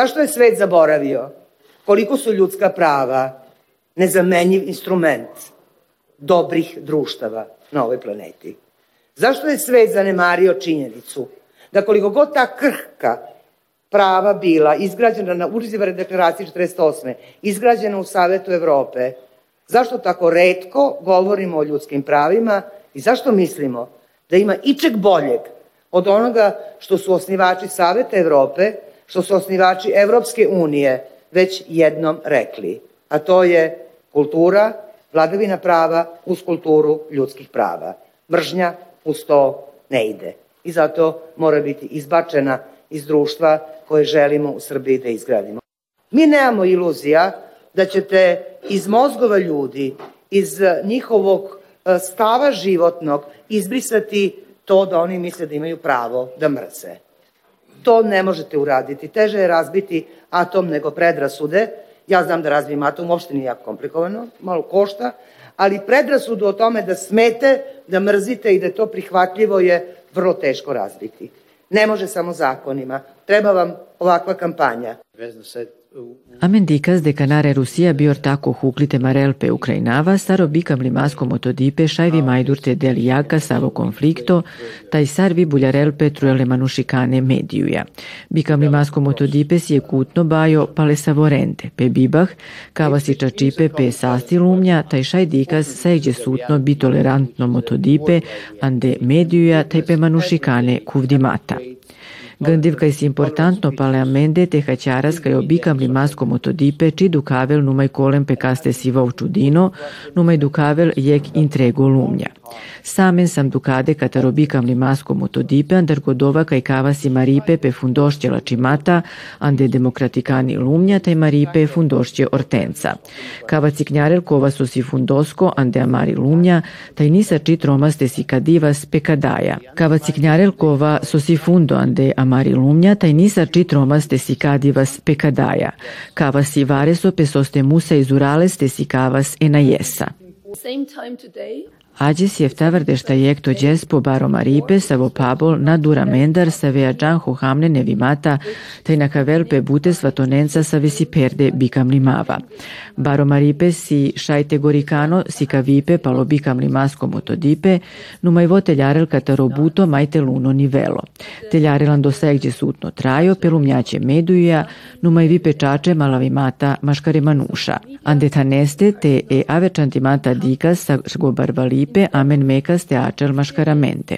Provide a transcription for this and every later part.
Zašto je svet zaboravio koliko su ljudska prava nezamenjiv instrument dobrih društava na ovoj planeti? Zašto je svet zanemario činjenicu da koliko god ta krhka prava bila izgrađena na Urzivare deklaraciji 48. izgrađena u Savetu Evrope, zašto tako redko govorimo o ljudskim pravima i zašto mislimo da ima ičeg boljeg od onoga što su osnivači Saveta Evrope, što su osnivači Evropske unije već jednom rekli, a to je kultura, vladavina prava uz kulturu ljudskih prava. Mržnja uz to ne ide. I zato mora biti izbačena iz društva koje želimo u Srbiji da izgradimo. Mi nemamo iluzija da ćete iz mozgova ljudi, iz njihovog e, stava životnog izbrisati to da oni misle da imaju pravo da mrze. To ne možete uraditi. Teže je razbiti atom nego predrasude. Ja znam da razbijem atom, uopšte nije jako komplikovano, malo košta, ali predrasudu o tome da smete, da mrzite i da to prihvatljivo je vrlo teško razbiti. Ne može samo zakonima. Treba vam ovakva kampanja. Amen dikas de canare Rusia bior tako huklite marel pe Ukrainava, staro bikam limasko motodipe šajvi majdurte del jaka savo konflikto, taj sarvi buljarel pe truele manušikane medijuja. Bikam limasko motodipe si je kutno bajo pale savorente, pe bibah, kava si čačipe pe sasti lumnja, taj šaj dikas sajđe sutno bi tolerantno motodipe, ande medijuja taj pe manušikane kuvdimata. Gândiv că este amende te hacharas că obicam limasko motodipe ci ducavel numai colem pe caste sivau čudino, numai ducavel jek intrego lumnja. Samen sam ducade katarobikam limasko motodipe andar godova kaj kavasi maripe pe fundošće lačimata ande demokratikani lumnja taj maripe fundošće ortenca. Kava ciknjarel kova su si fundosko ande amari lumnja taj nisa čit romaste si kadivas pe kadaja. Kava ciknjarel kova su si fundo ande amari lumnja taj nisa čit romaste si kadivas pe kadaja. Kava si vareso pe soste musa izurales te si kavas time Aģis jeftavardeșta jekto džespo baro maripe savo pabol na dura mendar sa veajan hohamne nevimata taj na kavel pe bute svatonenca sa visi perde bikam limava. Baro maripe si šajte gorikano si kavipe palo bikam limasko motodipe numai vo teljarel kataro buto majte luno nivelo. Teljarelan do segđe sutno trajo pelumnjaće meduja numai vi pečače malavimata maškare manuša. Ande taneste te e avečantimata dikas sa gobarvalipe tipe amen mekas te acel mascaramente.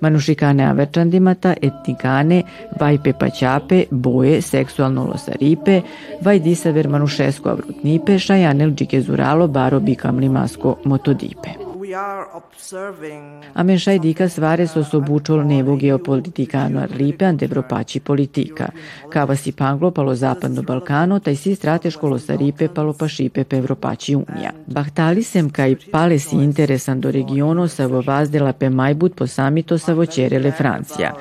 Manušikane averčandimata, etnikane, vaj pepaćape, boje, seksualno losaripe, vaj disaver manušesko avrutnipe, šajanel džike zuralo, baro bikam limasko motodipe. A mensaidika svare sosobúcsol névogeopolitikána Lipean Evropácsi politika. Kava si panglo palo zapadno Balkano, taj si strateškolo sa Ripe palo pa Šipe pe Evropácsi unija. Bahtali sem kaj pale si interesan do regiono sa vovazdela pe majbut po samito sa vočerele Francija.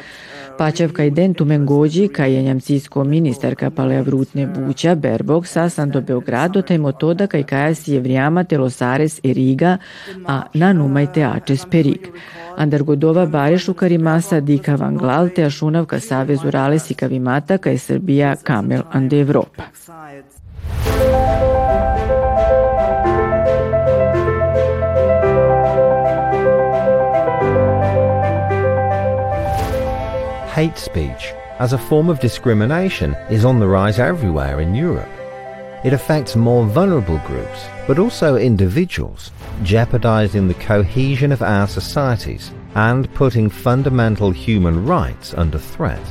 Pačevka dentu Mengođi, kaj je njamcisko ministarka paleavrutne buća Berbog sasan do Beogrado, taj motoda kaj kaja si je vrijama telosares eriga, a na numaj te ačes perig. Andargodova barešu karimasa dika vanglal te ašunavka savezu rales i kavimata kaj Srbija kamel ande Evropa. Hate speech as a form of discrimination is on the rise everywhere in Europe. It affects more vulnerable groups, but also individuals, jeopardizing the cohesion of our societies and putting fundamental human rights under threat.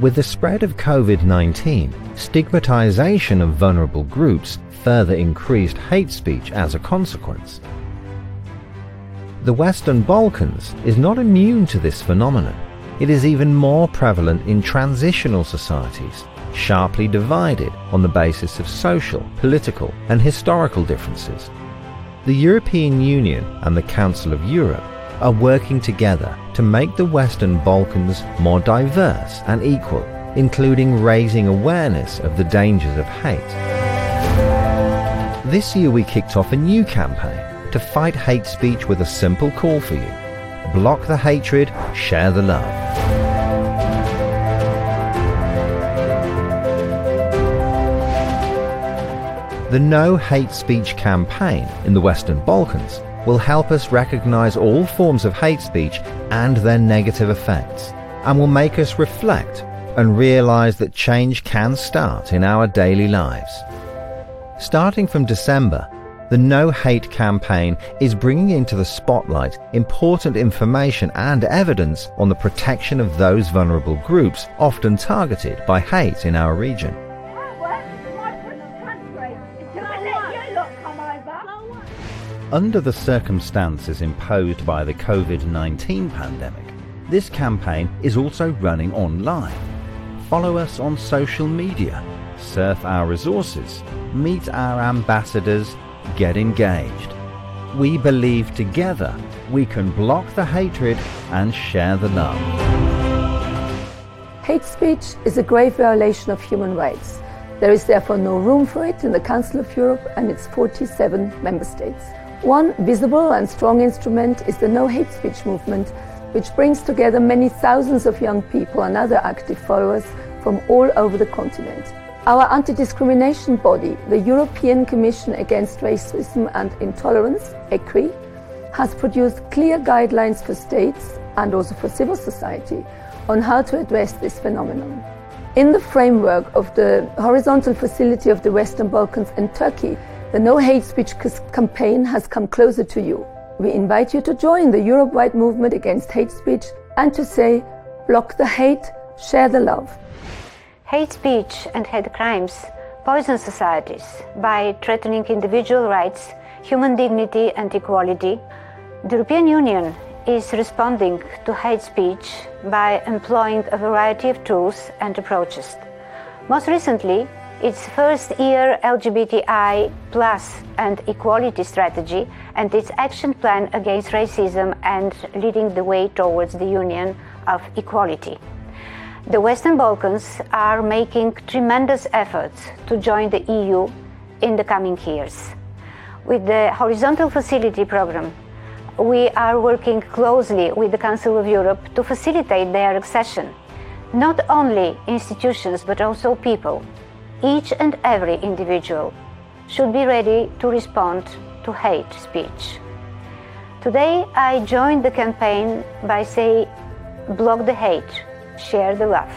With the spread of COVID 19, stigmatization of vulnerable groups further increased hate speech as a consequence. The Western Balkans is not immune to this phenomenon it is even more prevalent in transitional societies, sharply divided on the basis of social, political, and historical differences. The European Union and the Council of Europe are working together to make the Western Balkans more diverse and equal, including raising awareness of the dangers of hate. This year we kicked off a new campaign to fight hate speech with a simple call for you Block the hatred, share the love. The No Hate Speech campaign in the Western Balkans will help us recognize all forms of hate speech and their negative effects, and will make us reflect and realize that change can start in our daily lives. Starting from December, the No Hate campaign is bringing into the spotlight important information and evidence on the protection of those vulnerable groups often targeted by hate in our region. Under the circumstances imposed by the COVID 19 pandemic, this campaign is also running online. Follow us on social media, surf our resources, meet our ambassadors, get engaged. We believe together we can block the hatred and share the love. Hate speech is a grave violation of human rights. There is therefore no room for it in the Council of Europe and its 47 member states. One visible and strong instrument is the No Hate Speech movement, which brings together many thousands of young people and other active followers from all over the continent. Our anti discrimination body, the European Commission Against Racism and Intolerance, ECRI, has produced clear guidelines for states and also for civil society on how to address this phenomenon. In the framework of the horizontal facility of the Western Balkans and Turkey, the No Hate Speech campaign has come closer to you. We invite you to join the Europe wide movement against hate speech and to say, block the hate, share the love. Hate speech and hate crimes poison societies by threatening individual rights, human dignity, and equality. The European Union is responding to hate speech by employing a variety of tools and approaches. Most recently, its first year LGBTI plus and equality strategy and its action plan against racism and leading the way towards the union of equality. The Western Balkans are making tremendous efforts to join the EU in the coming years. With the Horizontal Facility Program, we are working closely with the Council of Europe to facilitate their accession. Not only institutions, but also people each and every individual should be ready to respond to hate speech. Today, I joined the campaign by saying, block the hate, share the love.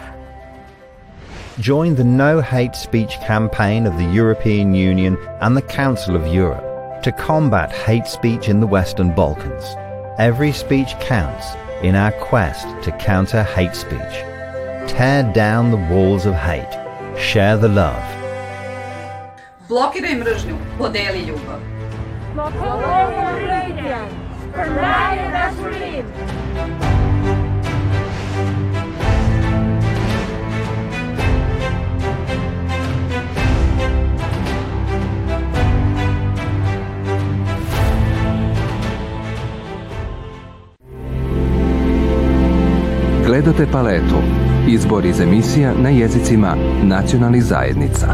Join the No Hate Speech campaign of the European Union and the Council of Europe to combat hate speech in the Western Balkans. Every speech counts in our quest to counter hate speech. Tear down the walls of hate Share the love. Blokiraj mržnju, podeli ljubav. Gledate paletu Izbor iz emisija na jezicima nacionalnih zajednica.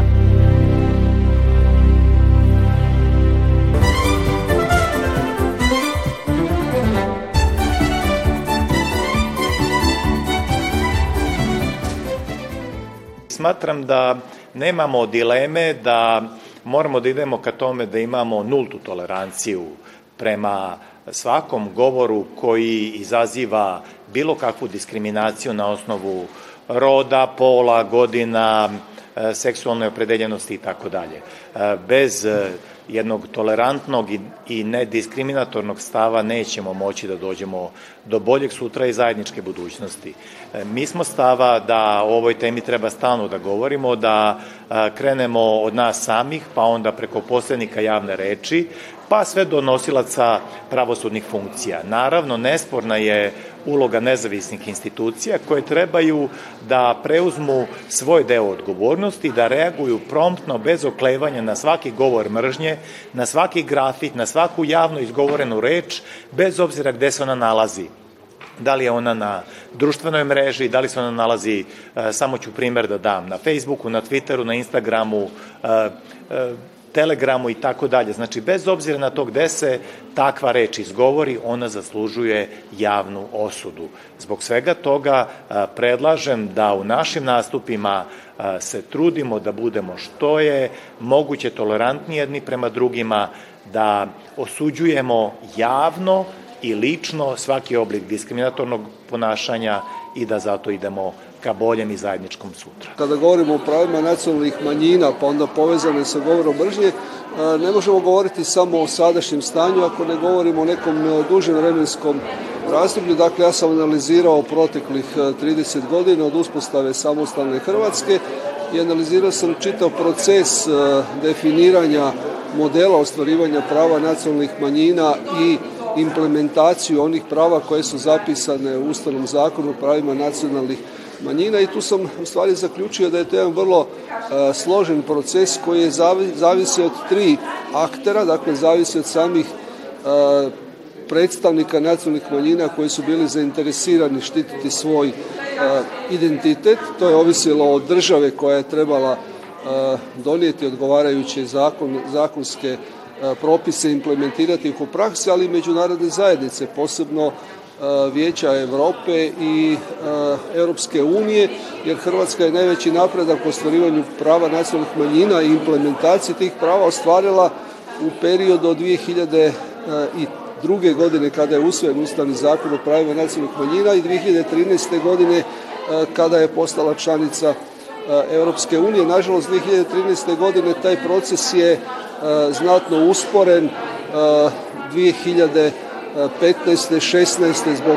Smatram da nemamo dileme da moramo da idemo ka tome da imamo nultu toleranciju prema svakom govoru koji izaziva bilo kakvu diskriminaciju na osnovu roda, pola, godina, e, seksualne opredeljenosti i tako dalje. E, bez e, jednog tolerantnog i nediskriminatornog stava nećemo moći da dođemo do boljeg sutra i zajedničke budućnosti. Mi smo stava da o ovoj temi treba stalno da govorimo, da krenemo od nas samih, pa onda preko poslednika javne reči, pa sve do nosilaca pravosudnih funkcija. Naravno, nesporna je uloga nezavisnih institucija koje trebaju da preuzmu svoj deo odgovornosti, da reaguju promptno, bez oklevanja na svaki govor mržnje, na svaki grafit, na svaku javno izgovorenu reč, bez obzira gde se ona nalazi da li je ona na društvenoj mreži, da li se ona nalazi, e, samo ću primer da dam, na Facebooku, na Twitteru, na Instagramu, e, e, telegramu i tako dalje. Znači, bez obzira na to gde se takva reč izgovori, ona zaslužuje javnu osudu. Zbog svega toga predlažem da u našim nastupima se trudimo da budemo što je moguće tolerantni jedni prema drugima, da osuđujemo javno i lično svaki oblik diskriminatornog ponašanja i da zato idemo ka boljem i zajedničkom sutra. Kada govorimo o pravima nacionalnih manjina, pa onda povezane sa govorom mržnje, ne možemo govoriti samo o sadašnjem stanju ako ne govorimo o nekom dužem vremenskom razdoblju. Dakle, ja sam analizirao proteklih 30 godina od uspostave samostalne Hrvatske i analizirao sam čitav proces definiranja modela ostvarivanja prava nacionalnih manjina i implementaciju onih prava koje su zapisane u Ustavnom zakonu o pravima nacionalnih manjina i tu sam u stvari zaključio da je to jedan vrlo uh, složen proces koji je zavi, zavisi od tri aktera, dakle zavisi od samih uh, predstavnika nacionalnih manjina koji su bili zainteresirani štititi svoj uh, identitet. To je ovisilo od države koja je trebala donijeti odgovarajuće zakon, zakonske propise implementirati ih u praksi, ali i međunarodne zajednice, posebno Vijeća Evrope i Europske unije, jer Hrvatska je najveći napredak u ostvarivanju prava nacionalnih manjina i implementaciji tih prava ostvarila u periodu od 2002. godine kada je usvojen Ustavni zakon o pravima nacionalnih manjina i 2013. godine kada je postala članica Europske unije. Nažalost, 2013. godine taj proces je znatno usporen 2015. 16. zbog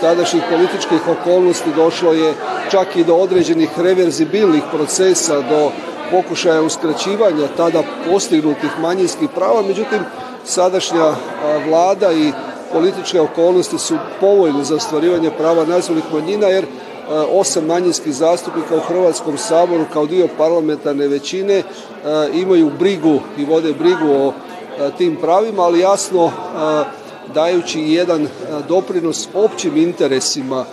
tadašnjih političkih okolnosti došlo je čak i do određenih reverzibilnih procesa, do pokušaja uskraćivanja tada postignutih manjinskih prava, međutim sadašnja vlada i političke okolnosti su povoljne za ostvarivanje prava nacionalnih manjina jer osam manjinskih zastupnika u Hrvatskom saboru kao dio parlamentarne većine imaju brigu i vode brigu o tim pravima, ali jasno dajući jedan doprinos općim interesima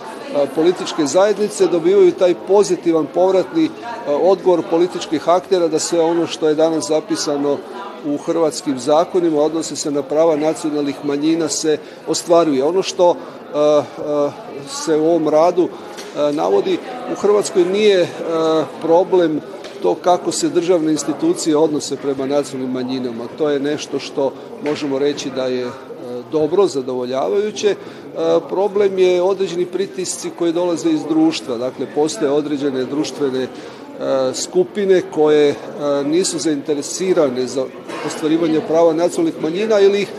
političke zajednice dobivaju taj pozitivan povratni odgovor političkih aktera da sve ono što je danas zapisano u hrvatskim zakonima odnose se na prava nacionalnih manjina se ostvaruje. Ono što se u ovom radu navodi u Hrvatskoj nije problem to kako se državne institucije odnose prema nacionalnim manjinama. To je nešto što možemo reći da je dobro, zadovoljavajuće. Problem je određeni pritisci koji dolaze iz društva. Dakle, postoje određene društvene skupine koje nisu zainteresirane za ostvarivanje prava nacionalnih manjina ili ih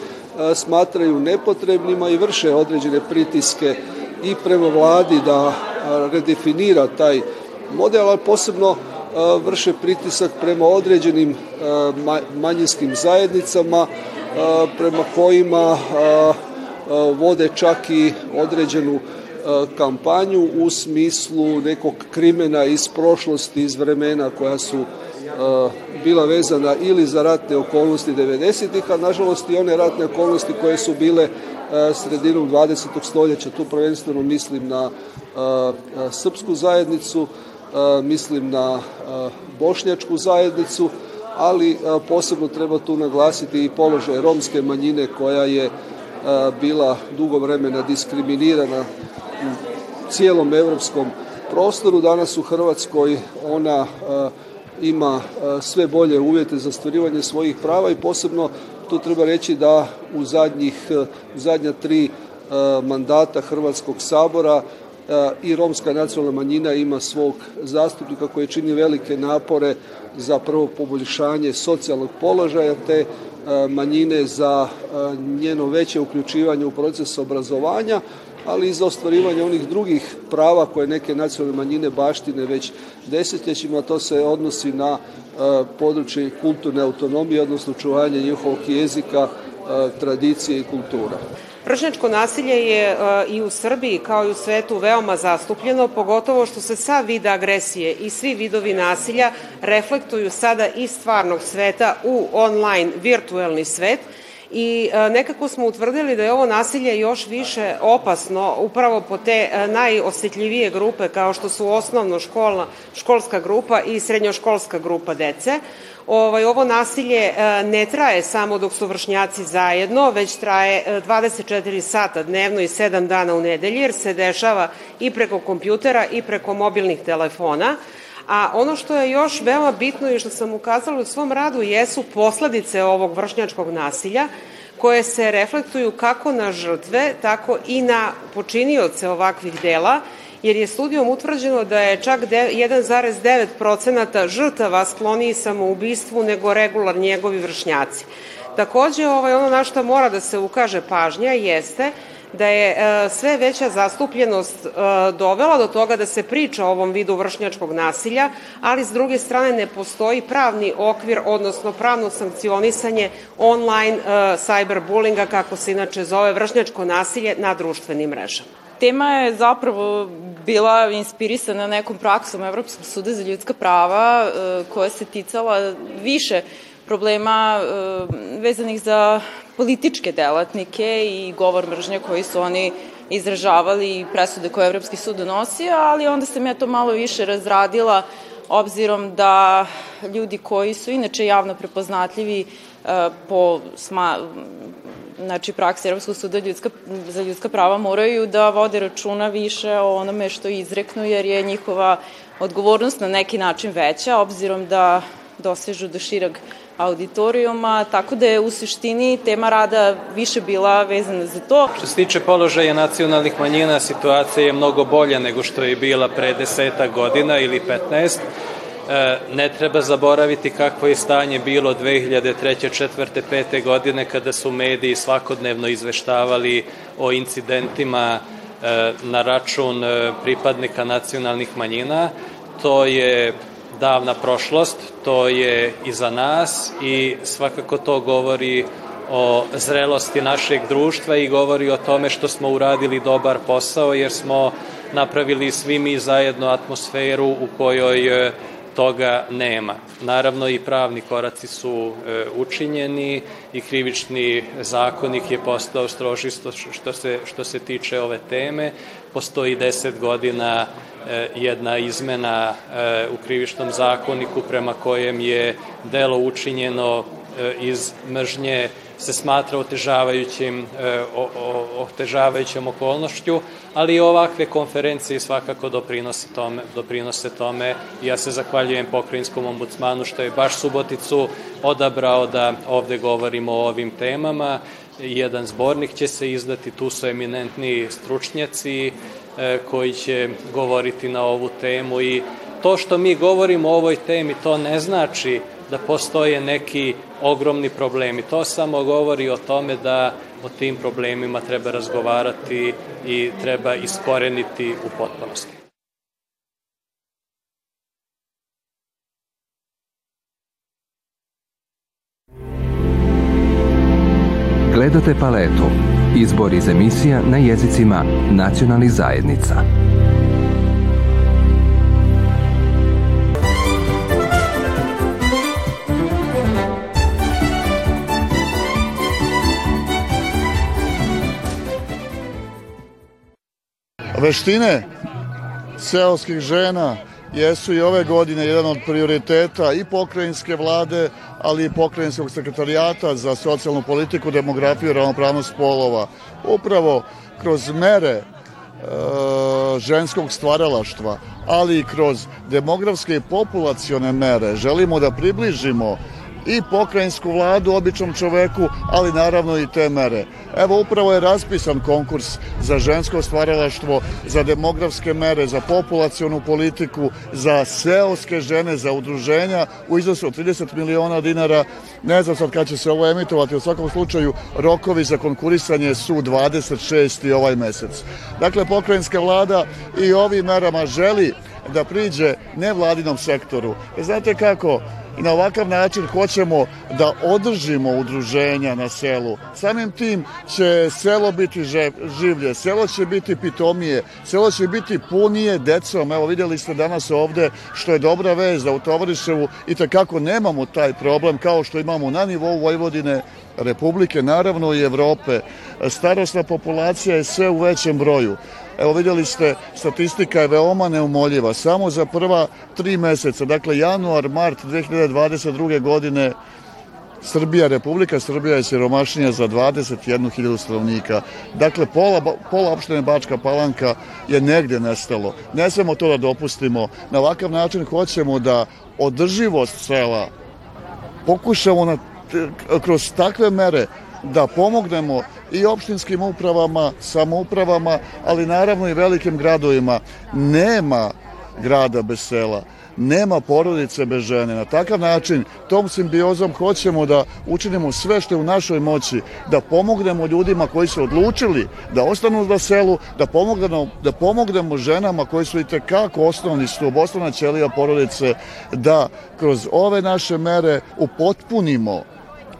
smatraju nepotrebnima i vrše određene pritiske i prema vladi da redefinira taj model, ali posebno vrše pritisak prema određenim manjinskim zajednicama prema kojima vode čak i određenu kampanju u smislu nekog krimena iz prošlosti, iz vremena koja su bila vezana ili za ratne okolnosti 90-ih, a nažalost i one ratne okolnosti koje su bile sredinom 20. stoljeća. Tu prvenstveno mislim na srpsku zajednicu, mislim na bošnjačku zajednicu, ali posebno treba tu naglasiti i položaj romske manjine koja je bila dugo vremena diskriminirana u cijelom evropskom prostoru. Danas u Hrvatskoj ona ima sve bolje uvjete za stvarivanje svojih prava i posebno tu treba reći da u zadnjih, zadnja tri mandata Hrvatskog sabora i romska nacionalna manjina ima svog zastupnika koji čini velike napore za prvo poboljšanje socijalnog položaja te manjine za njeno veće uključivanje u proces obrazovanja, ali i za ostvarivanje onih drugih prava koje neke nacionalne manjine baštine već desetljećima. To se odnosi na područje kulturne autonomije, odnosno čuvanje njihovog jezika, tradicije i kultura. Vršnjačko nasilje je uh, i u Srbiji kao i u svetu veoma zastupljeno, pogotovo što se sa vida agresije i svi vidovi nasilja reflektuju sada iz stvarnog sveta u online virtuelni svet i e, nekako smo utvrdili da je ovo nasilje još više opasno upravo po te e, najosetljivije grupe kao što su osnovno školna, školska grupa i srednjoškolska grupa dece. Ovaj, ovo nasilje e, ne traje samo dok su vršnjaci zajedno, već traje 24 sata dnevno i 7 dana u nedelji, jer se dešava i preko kompjutera i preko mobilnih telefona. A ono što je još veoma bitno i što sam ukazala u svom radu jesu posledice ovog vršnjačkog nasilja koje se reflektuju kako na žrtve, tako i na počinioce ovakvih dela, jer je studijom utvrđeno da je čak 1,9% žrtava skloniji samoubistvu nego regular njegovi vršnjaci. Takođe, ovaj, ono na što mora da se ukaže pažnja jeste da je e, sve veća zastupljenost e, dovela do toga da se priča o ovom vidu vršnjačkog nasilja, ali s druge strane ne postoji pravni okvir, odnosno pravno sankcionisanje online e, cyberbullinga, kako se inače zove vršnjačko nasilje na društvenim mrežama. Tema je zapravo bila inspirisana nekom praksom Evropskog suda za ljudska prava koja se ticala više problema vezanih za političke delatnike i govor mržnje koji su oni izražavali i presude koje Evropski sud donosio, ali onda sam ja to malo više razradila obzirom da ljudi koji su inače javno prepoznatljivi e, po sma, znači praksi Evropskog suda ljudska, za ljudska prava moraju da vode računa više o onome što izreknu, jer je njihova odgovornost na neki način veća, obzirom da dosežu do šireg auditorijuma, tako da je u suštini tema rada više bila vezana za to. Što se tiče položaja nacionalnih manjina, situacija je mnogo bolja nego što je bila pre deseta godina ili 15. E, ne treba zaboraviti kakvo je stanje bilo 2003. 4. 5. godine kada su mediji svakodnevno izveštavali o incidentima e, na račun e, pripadnika nacionalnih manjina. To je davna prošlost, to je iza nas i svakako to govori o zrelosti našeg društva i govori o tome što smo uradili dobar posao jer smo napravili svi mi zajedno atmosferu u kojoj toga nema. Naravno i pravni koraci su e, učinjeni i krivični zakonik je postao stroži što se, što se tiče ove teme. Postoji deset godina E, jedna izmena e, u krivičnom zakoniku prema kojem je delo učinjeno iz mržnje se smatra otežavajućim, otežavajućom okolnošću, ali i ovakve konferencije svakako doprinose tome, doprinose tome. Ja se zahvaljujem pokrajinskom ombudsmanu što je baš Suboticu odabrao da ovde govorimo o ovim temama. Jedan zbornik će se izdati, tu su eminentni stručnjaci, E, koji će govoriti na ovu temu i to što mi govorimo o ovoj temi to ne znači da postoje neki ogromni problemi. To samo govori o tome da o tim problemima treba razgovarati i treba iskoreniti u potpunosti. Gledate paletu. Izbor iz emisija na jezicima nacionalnih zajednica. Veštine seoskih žena jesu i ove godine jedan od prioriteta i pokrajinske vlade, ali i pokrajinskog sekretarijata za socijalnu politiku, demografiju i ravnopravnost polova. Upravo kroz mere e, ženskog stvaralaštva, ali i kroz demografske i populacione mere želimo da približimo i pokrajinsku vladu običnom čoveku, ali naravno i te mere. Evo upravo je raspisan konkurs za žensko stvaralaštvo, za demografske mere, za populacionu politiku, za seoske žene, za udruženja u iznosu od 30 miliona dinara. Ne znam sad kad će se ovo emitovati, u svakom slučaju rokovi za konkurisanje su 26. ovaj mesec. Dakle, pokrajinska vlada i ovim merama želi da priđe nevladinom sektoru. Znate kako, i na ovakav način hoćemo da održimo udruženja na selu. Samim tim će selo biti življe, selo će biti pitomije, selo će biti punije decom. Evo vidjeli ste danas ovde što je dobra vez da u Tovariševu i takako nemamo taj problem kao što imamo na nivou Vojvodine, Republike, naravno i Evrope. Starostna populacija je sve u većem broju. Evo vidjeli ste, statistika je veoma neumoljiva. Samo za prva tri meseca, dakle januar, mart 2022. godine, Srbija, Republika Srbija je siromašnija za 21.000 stanovnika. Dakle, pola, pola opštine Bačka Palanka je negde nestalo. Ne smemo to da dopustimo. Na ovakav način hoćemo da održivost sela pokušamo na, kroz takve mere da pomognemo i opštinskim upravama, samoupravama, ali naravno i velikim gradovima. Nema grada bez sela nema porodice bez žene. Na takav način, tom simbiozom hoćemo da učinimo sve što je u našoj moći, da pomognemo ljudima koji su odlučili da ostanu na selu, da pomognemo, da pomognemo ženama koji su i tekako osnovni stup, osnovna ćelija porodice, da kroz ove naše mere upotpunimo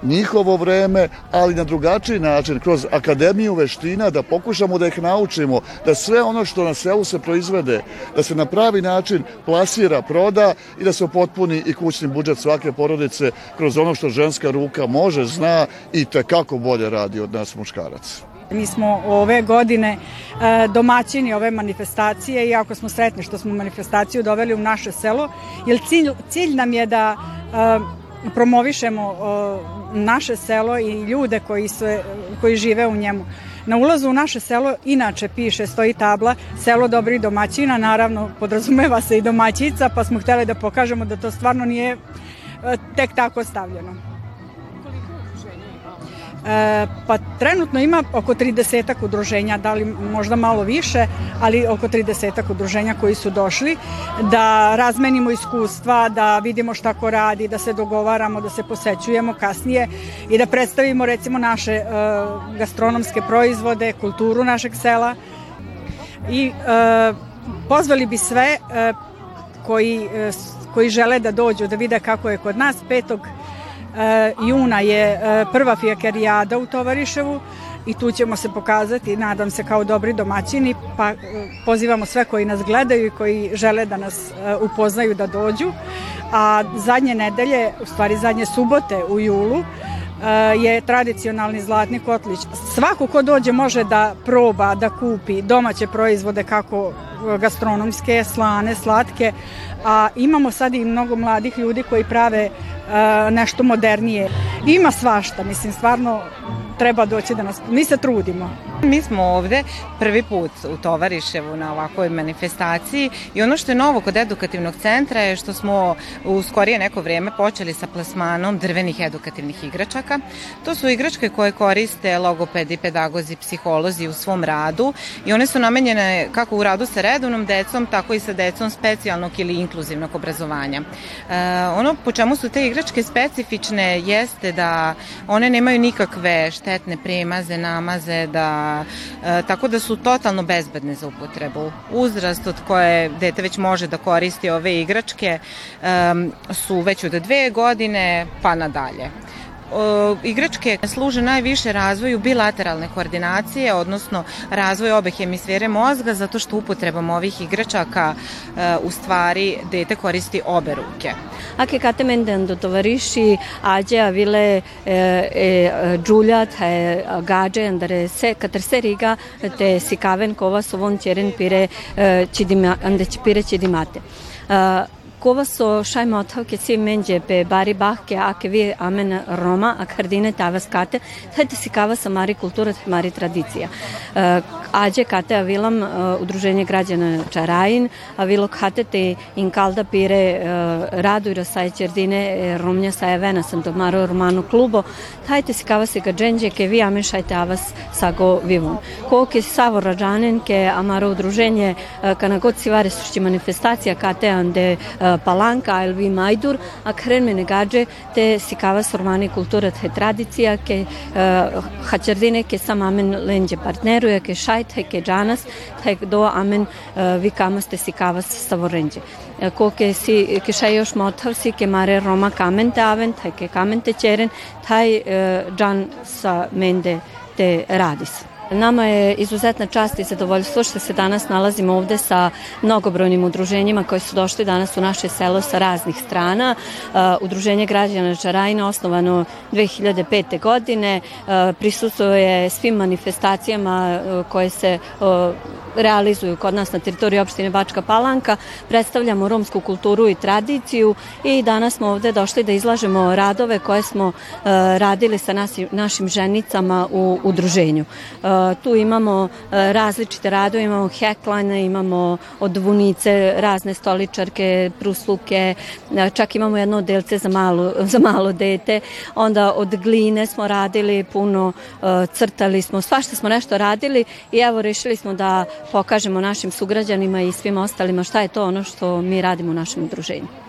njihovo vreme, ali na drugačiji način, kroz akademiju veština, da pokušamo da ih naučimo, da sve ono što na selu se proizvede, da se na pravi način plasira, proda i da se potpuni i kućni budžet svake porodice kroz ono što ženska ruka može, zna i tekako bolje radi od nas muškaraca. Mi smo ove godine e, domaćini ove manifestacije i jako smo sretni što smo manifestaciju doveli u naše selo, jer cilj, cilj nam je da e, promovišemo naše selo i ljude koji, su, koji žive u njemu. Na ulazu u naše selo inače piše, stoji tabla selo dobrih domaćina, naravno podrazumeva se i domaćica, pa smo hteli da pokažemo da to stvarno nije e, tek tako stavljeno. E, pa trenutno ima oko 30 udruženja, da li možda malo više, ali oko 30 udruženja koji su došli da razmenimo iskustva, da vidimo šta ko radi, da se dogovaramo, da se posećujemo kasnije i da predstavimo recimo naše e, gastronomske proizvode, kulturu našeg sela. I e, pozvali bi sve koji, koji žele da dođu da vide kako je kod nas 5 juna je e, prva fijakerijada u Tovariševu i tu ćemo se pokazati, nadam se, kao dobri domaćini, pa e, pozivamo sve koji nas gledaju i koji žele da nas e, upoznaju da dođu. A zadnje nedelje, u stvari zadnje subote u julu, je tradicionalni zlatni kotlić. Svako ko dođe može da proba, da kupi domaće proizvode kako gastronomske, slane, slatke, a imamo sad i mnogo mladih ljudi koji prave nešto modernije. Ima svašta, mislim, stvarno treba doći da nas... Mi se trudimo. Mi smo ovde prvi put u Tovariševu na ovakvoj manifestaciji i ono što je novo kod edukativnog centra je što smo u skorije neko vreme počeli sa plasmanom drvenih edukativnih igračaka. To su igračke koje koriste logopedi, pedagozi, psiholozi u svom radu i one su namenjene kako u radu sa redovnom decom, tako i sa decom specijalnog ili inkluzivnog obrazovanja. E, ono po čemu su te igračke specifične jeste da one nemaju nikakve štetne premaze, namaze, da e, tako da su totalno bezbedne za upotrebu. Uzrast od koje dete već može da koristi ove igračke su već od dve godine pa nadalje igračke služe najviše razvoju bilateralne koordinacije, odnosno razvoj obe hemisfere mozga, zato što upotrebom ovih igračaka e, u stvari dete koristi obe ruke. Anche katemenden do tovarishi aje avile Giulia the gaje andare se kater seriga te sikaven kova sovon čeren pire chidima ande pire chidimate. Kovaso šajmo otavke si menđe pe bari bahke ake vi amen Roma a kardine tavas kate hajte si kava sa mari kultura mari tradicija. Ađe kate avilam udruženje građana Čarajin avilo kate te inkalda pire radu i rasaj čerdine romnja sa evena sam to maro romano klubo hajte si kava se gađenđe ke vi amen šajte avas sago vivun. Ko ke savo rađanen ke amaro udruženje kana god si vare sušći manifestacija kate ande Palanca, Elvi Majdur, akhren me negađe te sikava sormani kultura te tradicija ke hačardine ke sam amen lenđe partneruja ke šajt ke džanas he do amen vikamas te sikavas savorenđe ko ke si ke šaj još motav si ke mare Roma kamen te aven, taj ke kamen te čeren, taj džan sa mende te radis. Nama je izuzetna čast i zadovoljstvo što se danas nalazimo ovde sa mnogobrojnim udruženjima koji su došli danas u naše selo sa raznih strana. Uh, Udruženje građana Čarajna osnovano 2005. godine uh, prisustuje svim manifestacijama uh, koje se realizuju kod nas na teritoriji opštine Bačka Palanka. Predstavljamo romsku kulturu i tradiciju i danas smo ovde došli da izlažemo radove koje smo radili sa našim ženicama u udruženju. Tu imamo e, različite radove, imamo heklane, imamo od vunice razne stoličarke, prusluke, e, čak imamo jedno delce za malo, za malo dete, onda od gline smo radili puno, e, crtali smo, svašta smo nešto radili i evo rešili smo da pokažemo našim sugrađanima i svim ostalima šta je to ono što mi radimo u našem udruženju.